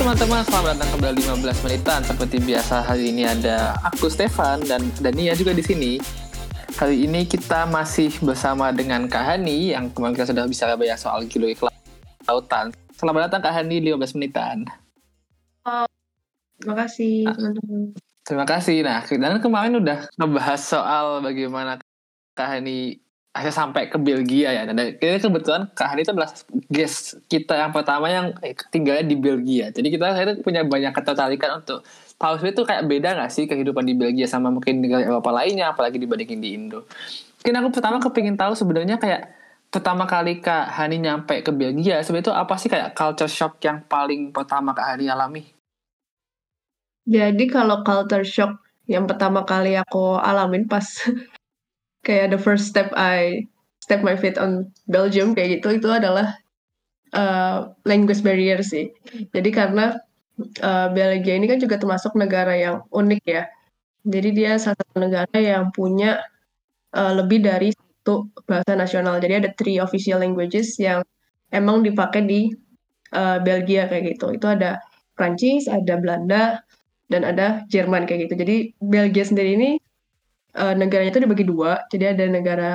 teman-teman, selamat datang kembali 15 menitan. Seperti biasa hari ini ada aku Stefan dan Dania juga di sini. Hari ini kita masih bersama dengan Kak Hani yang kemarin kita sudah bisa banyak soal kilo lautan. Selamat datang Kak Hani 15 menitan. Oh, terima kasih teman-teman. Terima kasih. Nah, dan kemarin udah ngebahas soal bagaimana Kak Hani akhirnya sampai ke Belgia ya. Dan ini kebetulan Kak Hani itu adalah guest kita yang pertama yang tinggalnya di Belgia. Jadi kita akhirnya punya banyak ketertarikan untuk tahu sebenarnya itu kayak beda gak sih kehidupan di Belgia sama mungkin negara Eropa lainnya, apalagi dibandingin di Indo. Mungkin aku pertama kepingin tahu sebenarnya kayak pertama kali Kak Hani nyampe ke Belgia, sebenarnya itu apa sih kayak culture shock yang paling pertama Kak Hani alami? Jadi kalau culture shock yang pertama kali aku alamin pas kayak the first step I step my feet on Belgium kayak gitu itu adalah uh, language barrier sih. Jadi karena uh, Belgia ini kan juga termasuk negara yang unik ya. Jadi dia salah satu negara yang punya uh, lebih dari satu bahasa nasional. Jadi ada three official languages yang emang dipakai di uh, Belgia kayak gitu. Itu ada Prancis, ada Belanda, dan ada Jerman kayak gitu. Jadi Belgia sendiri ini uh, negaranya itu dibagi dua. Jadi ada negara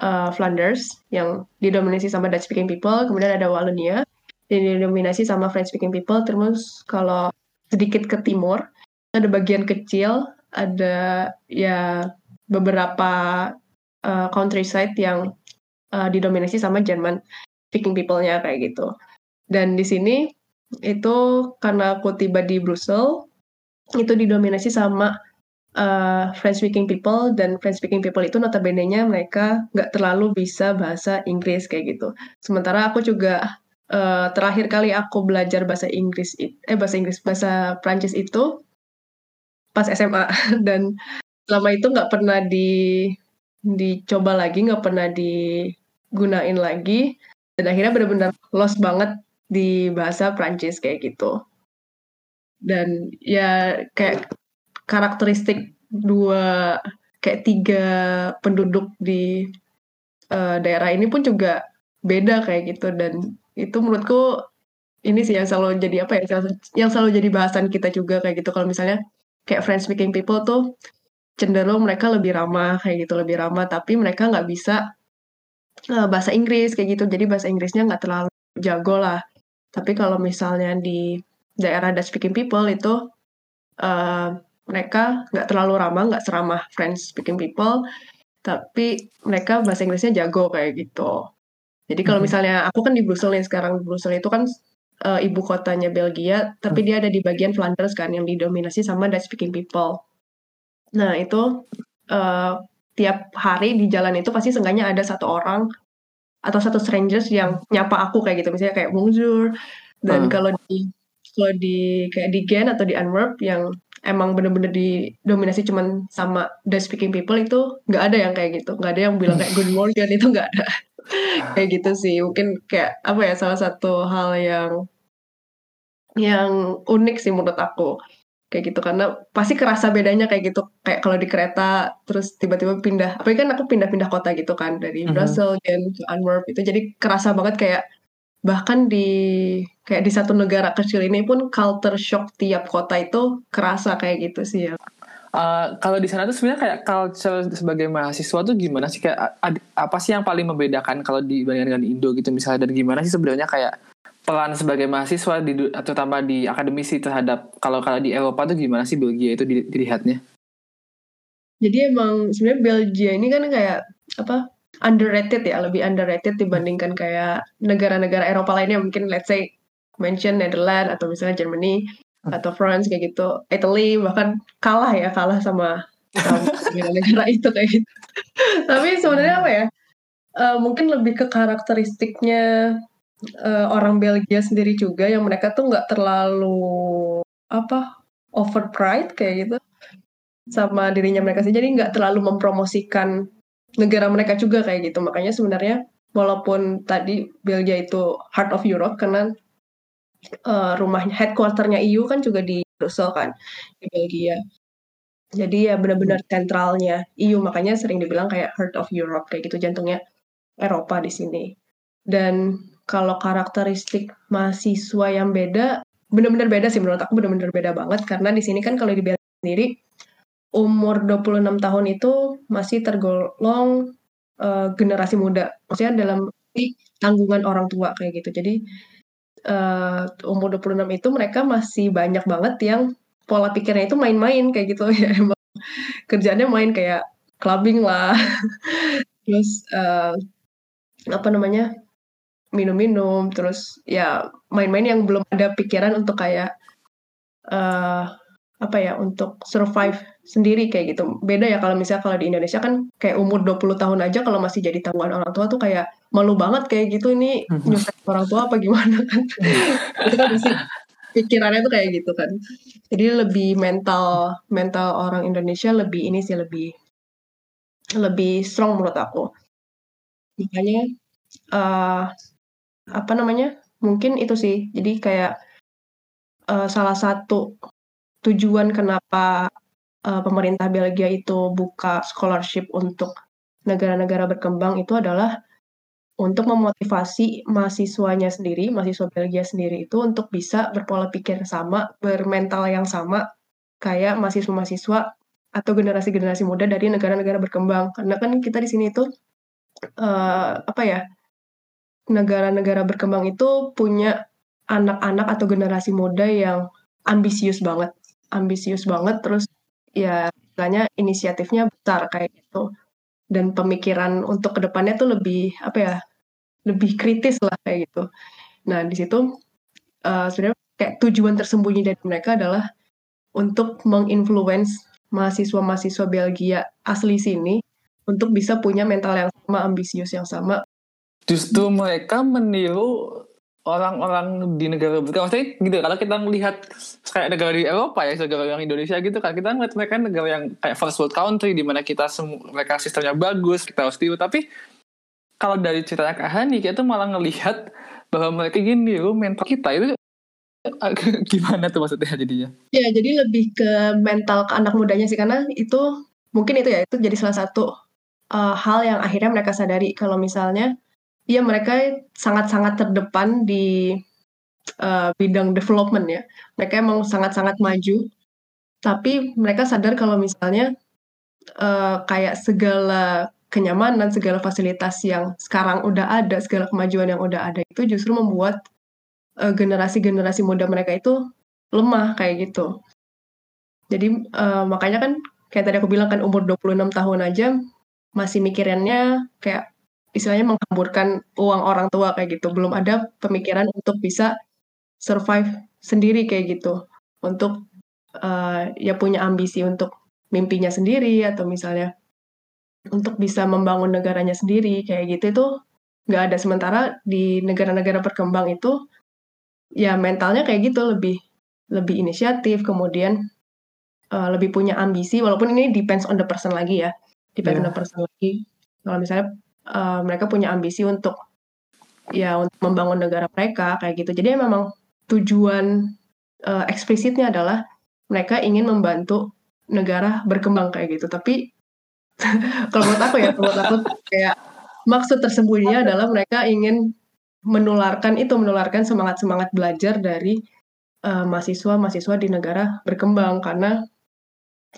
uh, Flanders yang didominasi sama Dutch speaking people, kemudian ada Wallonia yang didominasi sama French speaking people. Terus kalau sedikit ke timur ada bagian kecil, ada ya beberapa uh, countryside yang uh, didominasi sama Jerman speaking people-nya kayak gitu. Dan di sini itu karena aku tiba di Brussels itu didominasi sama uh, French speaking people dan French speaking people itu notabene-nya mereka nggak terlalu bisa bahasa Inggris kayak gitu. Sementara aku juga uh, terakhir kali aku belajar bahasa Inggris eh bahasa Inggris bahasa Prancis itu pas SMA dan selama itu nggak pernah di dicoba lagi nggak pernah digunain lagi. Dan akhirnya benar-benar lost banget di bahasa Prancis kayak gitu. Dan ya kayak karakteristik dua kayak tiga penduduk di uh, daerah ini pun juga beda kayak gitu. Dan itu menurutku ini sih yang selalu jadi apa ya yang selalu jadi bahasan kita juga kayak gitu. Kalau misalnya kayak French speaking people tuh cenderung mereka lebih ramah kayak gitu lebih ramah. Tapi mereka nggak bisa uh, bahasa Inggris kayak gitu. Jadi bahasa Inggrisnya nggak terlalu jago lah. Tapi kalau misalnya di daerah Dutch speaking people itu uh, mereka nggak terlalu ramah, nggak seramah French speaking people, tapi mereka bahasa Inggrisnya jago kayak gitu. Jadi kalau mm -hmm. misalnya aku kan di Brussels nih sekarang, Brussels itu kan uh, ibu kotanya Belgia, tapi mm. dia ada di bagian Flanders kan yang didominasi sama Dutch speaking people. Nah itu uh, tiap hari di jalan itu pasti seenggaknya ada satu orang atau satu strangers yang nyapa aku kayak gitu, misalnya kayak bonjour. Dan mm. kalau di kalau di kayak di Gen atau di Antwerp yang emang bener-bener didominasi cuman sama the speaking people itu nggak ada yang kayak gitu. Nggak ada yang bilang kayak good morning itu nggak ada. Kayak gitu sih. Mungkin kayak apa ya salah satu hal yang yang unik sih menurut aku. Kayak gitu karena pasti kerasa bedanya kayak gitu. Kayak kalau di kereta terus tiba-tiba pindah. Apa kan aku pindah-pindah kota gitu kan. Dari mm -hmm. Brussels ke Antwerp itu jadi kerasa banget kayak bahkan di kayak di satu negara kecil ini pun culture shock tiap kota itu kerasa kayak gitu sih ya. Uh, kalau di sana tuh sebenarnya kayak culture sebagai mahasiswa tuh gimana sih kayak apa sih yang paling membedakan kalau dibandingkan dengan Indo gitu misalnya dan gimana sih sebenarnya kayak pelan sebagai mahasiswa di terutama di akademisi terhadap kalau kalau di Eropa tuh gimana sih Belgia itu dilihatnya? Jadi emang sebenarnya Belgia ini kan kayak apa underrated ya, lebih underrated dibandingkan kayak negara-negara Eropa lainnya mungkin let's say mention Netherlands atau misalnya Germany atau France kayak gitu, Italy bahkan kalah ya, kalah sama negara-negara itu kayak gitu. Tapi sebenarnya apa ya? Uh, mungkin lebih ke karakteristiknya uh, orang Belgia sendiri juga yang mereka tuh nggak terlalu apa over pride kayak gitu sama dirinya mereka sendiri jadi nggak terlalu mempromosikan negara mereka juga kayak gitu. Makanya sebenarnya walaupun tadi Belgia itu heart of Europe karena uh, rumahnya headquarternya EU kan juga di Brussels kan di Belgia. Jadi ya benar-benar sentralnya EU makanya sering dibilang kayak heart of Europe kayak gitu jantungnya Eropa di sini. Dan kalau karakteristik mahasiswa yang beda benar-benar beda sih menurut aku benar-benar beda banget karena di sini kan kalau di Belgia sendiri umur 26 tahun itu masih tergolong uh, generasi muda. Maksudnya dalam tanggungan orang tua kayak gitu. Jadi uh, umur 26 itu mereka masih banyak banget yang pola pikirnya itu main-main kayak gitu ya emang kerjanya main kayak clubbing lah. Terus uh, apa namanya? minum-minum terus ya main-main yang belum ada pikiran untuk kayak uh, apa ya untuk survive sendiri kayak gitu. Beda ya kalau misalnya kalau di Indonesia kan kayak umur 20 tahun aja kalau masih jadi tanggungan orang tua tuh kayak malu banget kayak gitu ini mhm. nyusahin orang tua apa gimana kan. masih pikirannya tuh kayak gitu kan. Jadi lebih mental mental orang Indonesia lebih ini sih lebih lebih strong menurut aku. Makanya uh, apa namanya? Mungkin itu sih. Jadi kayak uh, salah satu tujuan kenapa uh, pemerintah Belgia itu buka scholarship untuk negara-negara berkembang itu adalah untuk memotivasi mahasiswanya sendiri, mahasiswa Belgia sendiri itu untuk bisa berpola pikir sama, bermental yang sama kayak mahasiswa-mahasiswa atau generasi-generasi muda dari negara-negara berkembang. Karena kan kita di sini itu uh, apa ya? Negara-negara berkembang itu punya anak-anak atau generasi muda yang ambisius banget ambisius banget terus ya istilahnya inisiatifnya besar kayak gitu. Dan pemikiran untuk ke depannya tuh lebih apa ya lebih kritis lah kayak gitu. Nah di situ uh, sebenarnya kayak tujuan tersembunyi dari mereka adalah untuk menginfluence mahasiswa-mahasiswa Belgia asli sini untuk bisa punya mental yang sama ambisius yang sama. Justru mereka meniru orang-orang di negara berkembang maksudnya gitu kalau kita melihat kayak negara di Eropa ya negara yang Indonesia gitu kan kita ngeliat mereka negara yang kayak first world country di mana kita semua mereka sistemnya bagus kita harus tiru. Tapi kalau dari ceritanya Kak Hani kita tuh malah ngelihat bahwa mereka gini loh mental kita itu gimana tuh maksudnya jadinya? Ya jadi lebih ke mental ke anak mudanya sih karena itu mungkin itu ya itu jadi salah satu uh, hal yang akhirnya mereka sadari. Kalau misalnya Iya, mereka sangat-sangat terdepan di uh, bidang development ya. Mereka emang sangat-sangat maju, tapi mereka sadar kalau misalnya uh, kayak segala kenyamanan, segala fasilitas yang sekarang udah ada, segala kemajuan yang udah ada itu justru membuat uh, generasi-generasi muda mereka itu lemah kayak gitu. Jadi uh, makanya kan kayak tadi aku bilang kan umur 26 tahun aja masih mikirannya kayak istilahnya menghamburkan uang orang tua kayak gitu. Belum ada pemikiran untuk bisa survive sendiri kayak gitu. Untuk uh, ya punya ambisi untuk mimpinya sendiri atau misalnya untuk bisa membangun negaranya sendiri kayak gitu itu nggak ada sementara di negara-negara berkembang itu ya mentalnya kayak gitu lebih lebih inisiatif kemudian uh, lebih punya ambisi walaupun ini depends on the person lagi ya depends yeah. on the person lagi kalau misalnya uh, mereka punya ambisi untuk ya untuk membangun negara mereka kayak gitu. Jadi memang tujuan uh, eksplisitnya adalah mereka ingin membantu negara berkembang kayak gitu. Tapi kalau menurut aku ya, menurut aku kayak maksud tersembunyinya adalah mereka ingin menularkan itu menularkan semangat semangat belajar dari uh, mahasiswa mahasiswa di negara berkembang karena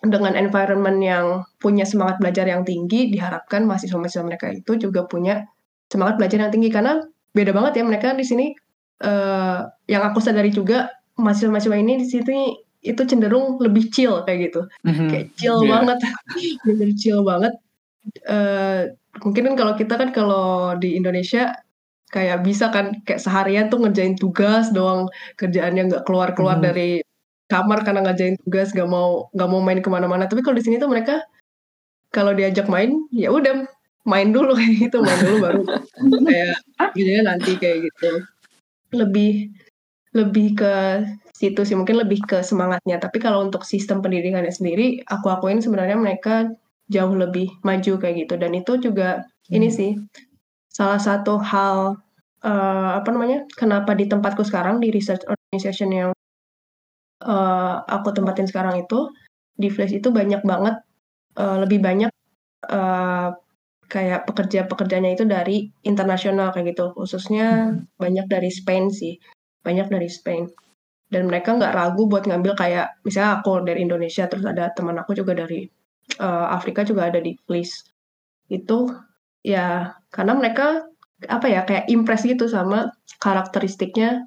dengan environment yang punya semangat belajar yang tinggi, diharapkan mahasiswa-mahasiswa mereka itu juga punya semangat belajar yang tinggi karena beda banget ya mereka di sini uh, yang aku sadari juga mahasiswa-mahasiswa ini di sini itu cenderung lebih chill kayak gitu, mm-hmm. kayak chill yeah. banget, bener chill banget. Uh, mungkin kan kalau kita kan kalau di Indonesia kayak bisa kan kayak seharian tuh ngerjain tugas doang kerjaannya nggak keluar keluar mm-hmm. dari kamar karena ngajain tugas gak mau nggak mau main ke mana-mana. Tapi kalau di sini tuh mereka kalau diajak main ya udah main dulu. Kayak gitu main dulu baru kayak gitu nanti kayak gitu. Lebih lebih ke situ sih mungkin lebih ke semangatnya. Tapi kalau untuk sistem pendidikannya sendiri aku akuin sebenarnya mereka jauh lebih maju kayak gitu. Dan itu juga hmm. ini sih salah satu hal uh, apa namanya kenapa di tempatku sekarang di research organization yang uh, aku tempatin sekarang itu, di Flash itu banyak banget, uh, lebih banyak, uh, kayak pekerja-pekerjanya itu dari internasional kayak gitu, khususnya hmm. banyak dari Spain sih, banyak dari Spain. dan mereka nggak ragu buat ngambil kayak misalnya aku dari Indonesia terus ada teman aku juga dari uh, Afrika juga ada di Fleece itu ya karena mereka apa ya kayak impress gitu sama karakteristiknya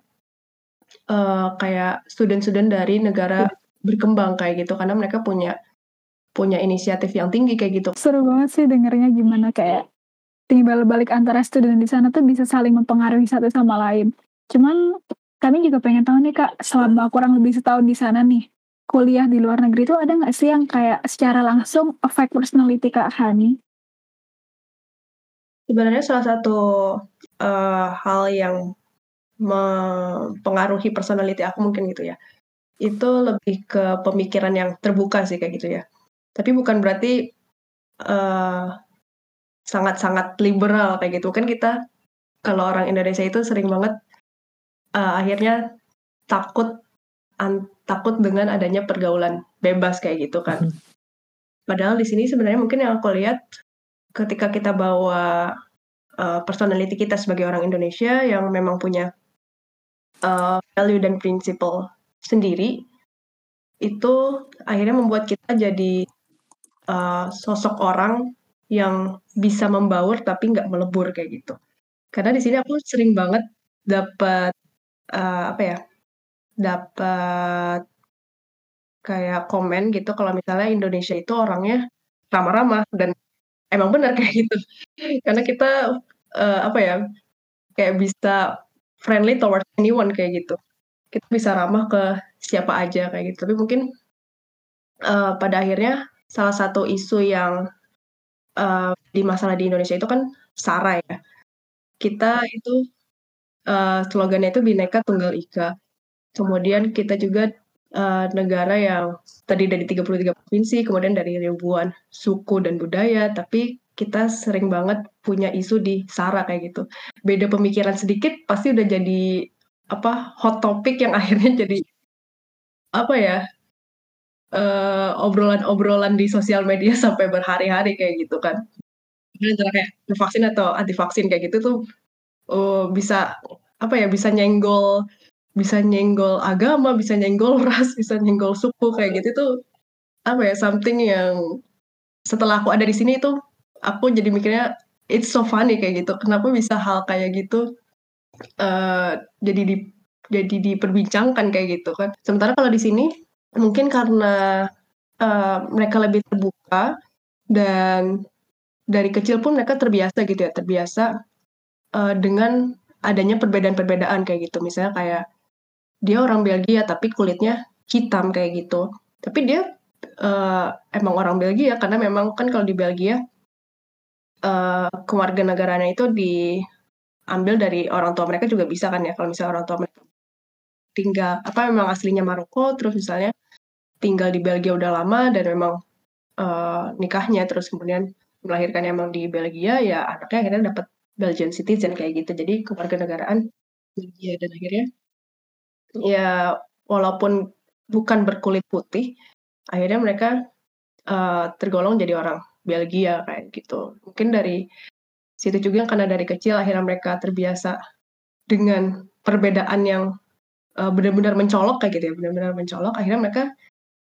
uh, kayak student-student dari negara berkembang kayak gitu karena mereka punya punya inisiatif yang tinggi kayak gitu. Seru banget sih dengernya gimana kayak timbal balik antara student di sana tuh bisa saling mempengaruhi satu sama lain. Cuman kami juga pengen tahu nih kak, selama kurang lebih setahun di sana nih, kuliah di luar negeri itu ada nggak sih yang kayak secara langsung affect personality kak Hani? Sebenarnya salah satu uh, hal yang mempengaruhi personality aku mungkin gitu ya, itu lebih ke pemikiran yang terbuka sih kayak gitu ya. Tapi bukan berarti uh, sangat-sangat liberal kayak gitu kan kita kalau orang Indonesia itu sering banget uh, akhirnya takut an, takut dengan adanya pergaulan bebas kayak gitu kan. Hmm. Padahal di sini sebenarnya mungkin yang aku lihat ketika kita bawa uh, personality kita sebagai orang Indonesia yang memang punya uh, value dan principle sendiri itu akhirnya membuat kita jadi uh, sosok orang yang bisa membaur tapi nggak melebur kayak gitu. Karena di sini aku sering banget dapat uh, apa ya, dapat kayak komen gitu kalau misalnya Indonesia itu orangnya ramah-ramah dan emang benar kayak gitu. Karena kita, uh, apa ya, kayak bisa friendly towards anyone kayak gitu. Kita bisa ramah ke siapa aja kayak gitu. Tapi mungkin, uh, pada akhirnya salah satu isu yang, uh, di masalah di Indonesia itu kan SARA ya. Kita itu uh, slogannya itu Bhinneka Tunggal Ika. Kemudian kita juga uh, negara yang tadi dari 33 provinsi, kemudian dari ribuan suku dan budaya, tapi kita sering banget punya isu di SARA kayak gitu. Beda pemikiran sedikit pasti udah jadi apa hot topic yang akhirnya jadi apa ya uh, obrolan-obrolan di sosial media sampai berhari-hari kayak gitu kan. Kayak vaksin atau anti vaksin kayak gitu tuh uh, bisa apa ya bisa nyenggol bisa nyenggol agama, bisa nyenggol ras, bisa nyenggol suku kayak gitu tuh apa ya something yang setelah aku ada di sini itu aku jadi mikirnya it's so funny kayak gitu. Kenapa bisa hal kayak gitu uh, jadi di jadi diperbincangkan kayak gitu kan. Sementara kalau di sini mungkin karena uh, mereka lebih terbuka dan dari kecil pun mereka terbiasa gitu ya, terbiasa uh, dengan adanya perbedaan-perbedaan kayak gitu. Misalnya kayak dia orang Belgia tapi kulitnya hitam kayak gitu. Tapi dia uh, emang orang Belgia karena memang kan kalau di Belgia keluarga negaranya itu diambil dari orang tua mereka juga bisa kan ya kalau misalnya orang tua mereka tinggal apa memang aslinya Maroko terus misalnya tinggal di Belgia udah lama dan memang uh, nikahnya terus kemudian melahirkan emang di Belgia ya anaknya akhirnya dapat Belgian citizen kayak gitu. Jadi kewarganegaraan Belgia dan akhirnya ya walaupun bukan berkulit putih akhirnya mereka uh, tergolong jadi orang Belgia kayak gitu. Mungkin dari situ juga karena dari kecil akhirnya mereka terbiasa dengan perbedaan yang uh, benar-benar mencolok kayak gitu ya benar-benar mencolok akhirnya mereka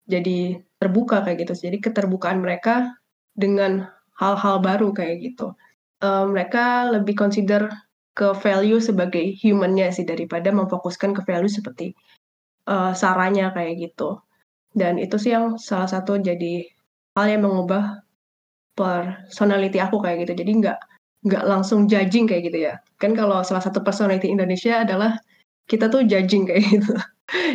jadi terbuka kayak gitu. Jadi keterbukaan mereka dengan hal-hal baru kayak gitu. Uh, mereka lebih consider ke value sebagai humannya sih daripada memfokuskan ke value seperti uh, saranya kayak gitu. Dan itu sih yang salah satu jadi hal yang mengubah personality aku kayak gitu. Jadi nggak nggak langsung judging kayak gitu ya. Kan kalau salah satu personality Indonesia adalah kita tuh judging kayak gitu.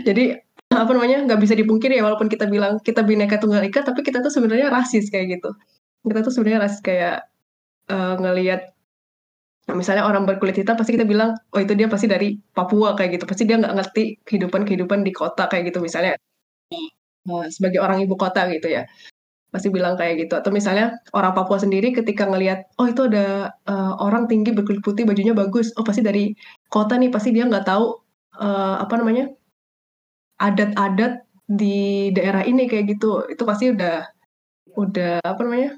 Jadi apa namanya nggak bisa dipungkiri ya walaupun kita bilang kita bineka tunggal ika tapi kita tuh sebenarnya rasis kayak gitu. Kita tuh sebenarnya rasis kayak uh, ngelihat nah, misalnya orang berkulit hitam pasti kita bilang oh itu dia pasti dari Papua kayak gitu. Pasti dia nggak ngerti kehidupan kehidupan di kota kayak gitu misalnya. Uh, sebagai orang ibu kota gitu ya pasti bilang kayak gitu atau misalnya orang Papua sendiri ketika ngelihat oh itu ada uh, orang tinggi berkulit putih bajunya bagus oh pasti dari kota nih pasti dia nggak tahu uh, apa namanya adat-adat di daerah ini kayak gitu itu pasti udah udah apa namanya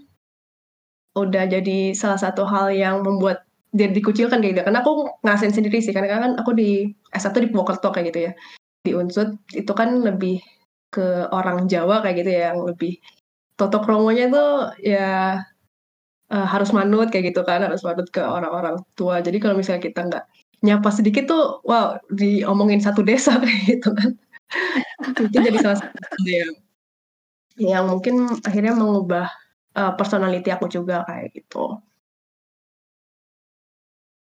udah jadi salah satu hal yang membuat dia dikucilkan kayak gitu. Karena aku ngasain sendiri sih, karena kan aku di S1 di Purwokerto kayak gitu ya. di Unsud itu kan lebih ke orang Jawa kayak gitu ya yang lebih toto kromonya tuh ya uh, harus manut kayak gitu kan harus manut ke orang-orang tua. Jadi kalau misalnya kita nggak nyapa sedikit tuh wow diomongin satu desa kayak gitu kan. Itu jadi salah satu yang yang mungkin akhirnya mengubah uh, personality aku juga kayak gitu.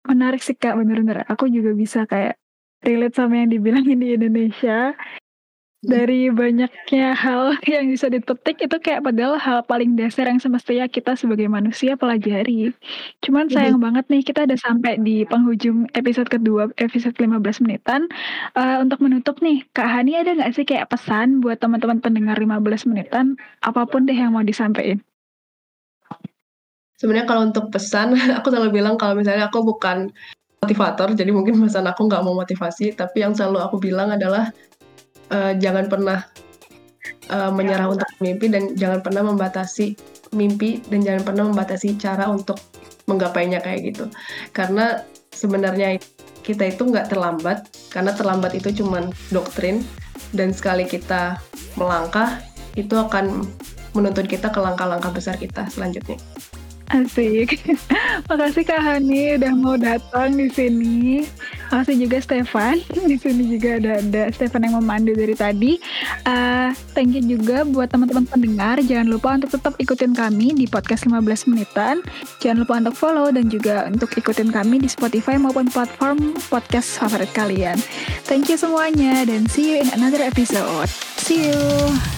Menarik sih kak bener-bener. Aku juga bisa kayak relate sama yang dibilangin di Indonesia dari banyaknya hal yang bisa dipetik itu kayak padahal hal paling dasar yang semestinya kita sebagai manusia pelajari. Cuman mhm. sayang banget nih kita udah sampai di penghujung episode kedua, episode 15 menitan. Uh, untuk menutup nih, Kak Hani ada nggak sih kayak pesan buat teman-teman pendengar 15 menitan? Apa pun deh yang mau disampaikan. Sebenarnya kalau untuk pesan, aku selalu bilang kalau misalnya aku bukan motivator, jadi mungkin pesan aku nggak mau motivasi, tapi yang selalu aku bilang adalah uh, jangan pernah uh, menyerah untuk mimpi dan jangan pernah membatasi mimpi dan jangan pernah membatasi cara untuk menggapainya kayak gitu karena sebenarnya kita itu nggak terlambat karena terlambat itu cuma doktrin dan sekali kita melangkah itu akan menuntun kita ke langkah-langkah besar kita selanjutnya. Asik. Makasih Kak Hani udah mau datang di sini. Makasih juga Stefan. Di sini juga ada ada Stefan yang memandu dari tadi. Uh, thank you juga buat teman-teman pendengar. Jangan lupa untuk tetap ikutin kami di podcast 15 menitan. Jangan lupa untuk follow dan juga untuk ikutin kami di Spotify maupun platform podcast favorit kalian. Thank you semuanya dan see you in another episode. See you.